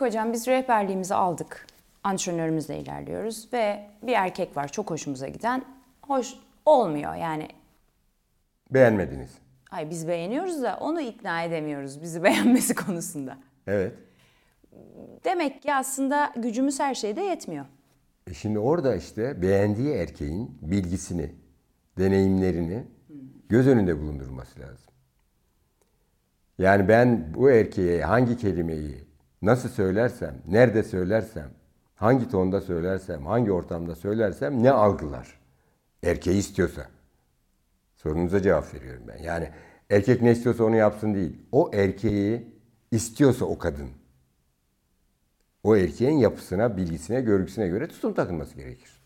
hocam biz rehberliğimizi aldık. Antrenörümüzle ilerliyoruz ve bir erkek var çok hoşumuza giden. Hoş olmuyor yani. Beğenmediniz. Ay biz beğeniyoruz da onu ikna edemiyoruz bizi beğenmesi konusunda. Evet. Demek ki aslında gücümüz her şeyde yetmiyor. E şimdi orada işte beğendiği erkeğin bilgisini, deneyimlerini göz önünde bulundurması lazım. Yani ben bu erkeğe hangi kelimeyi nasıl söylersem, nerede söylersem, hangi tonda söylersem, hangi ortamda söylersem ne algılar? Erkeği istiyorsa. Sorunuza cevap veriyorum ben. Yani erkek ne istiyorsa onu yapsın değil. O erkeği istiyorsa o kadın. O erkeğin yapısına, bilgisine, görgüsüne göre tutum takılması gerekir.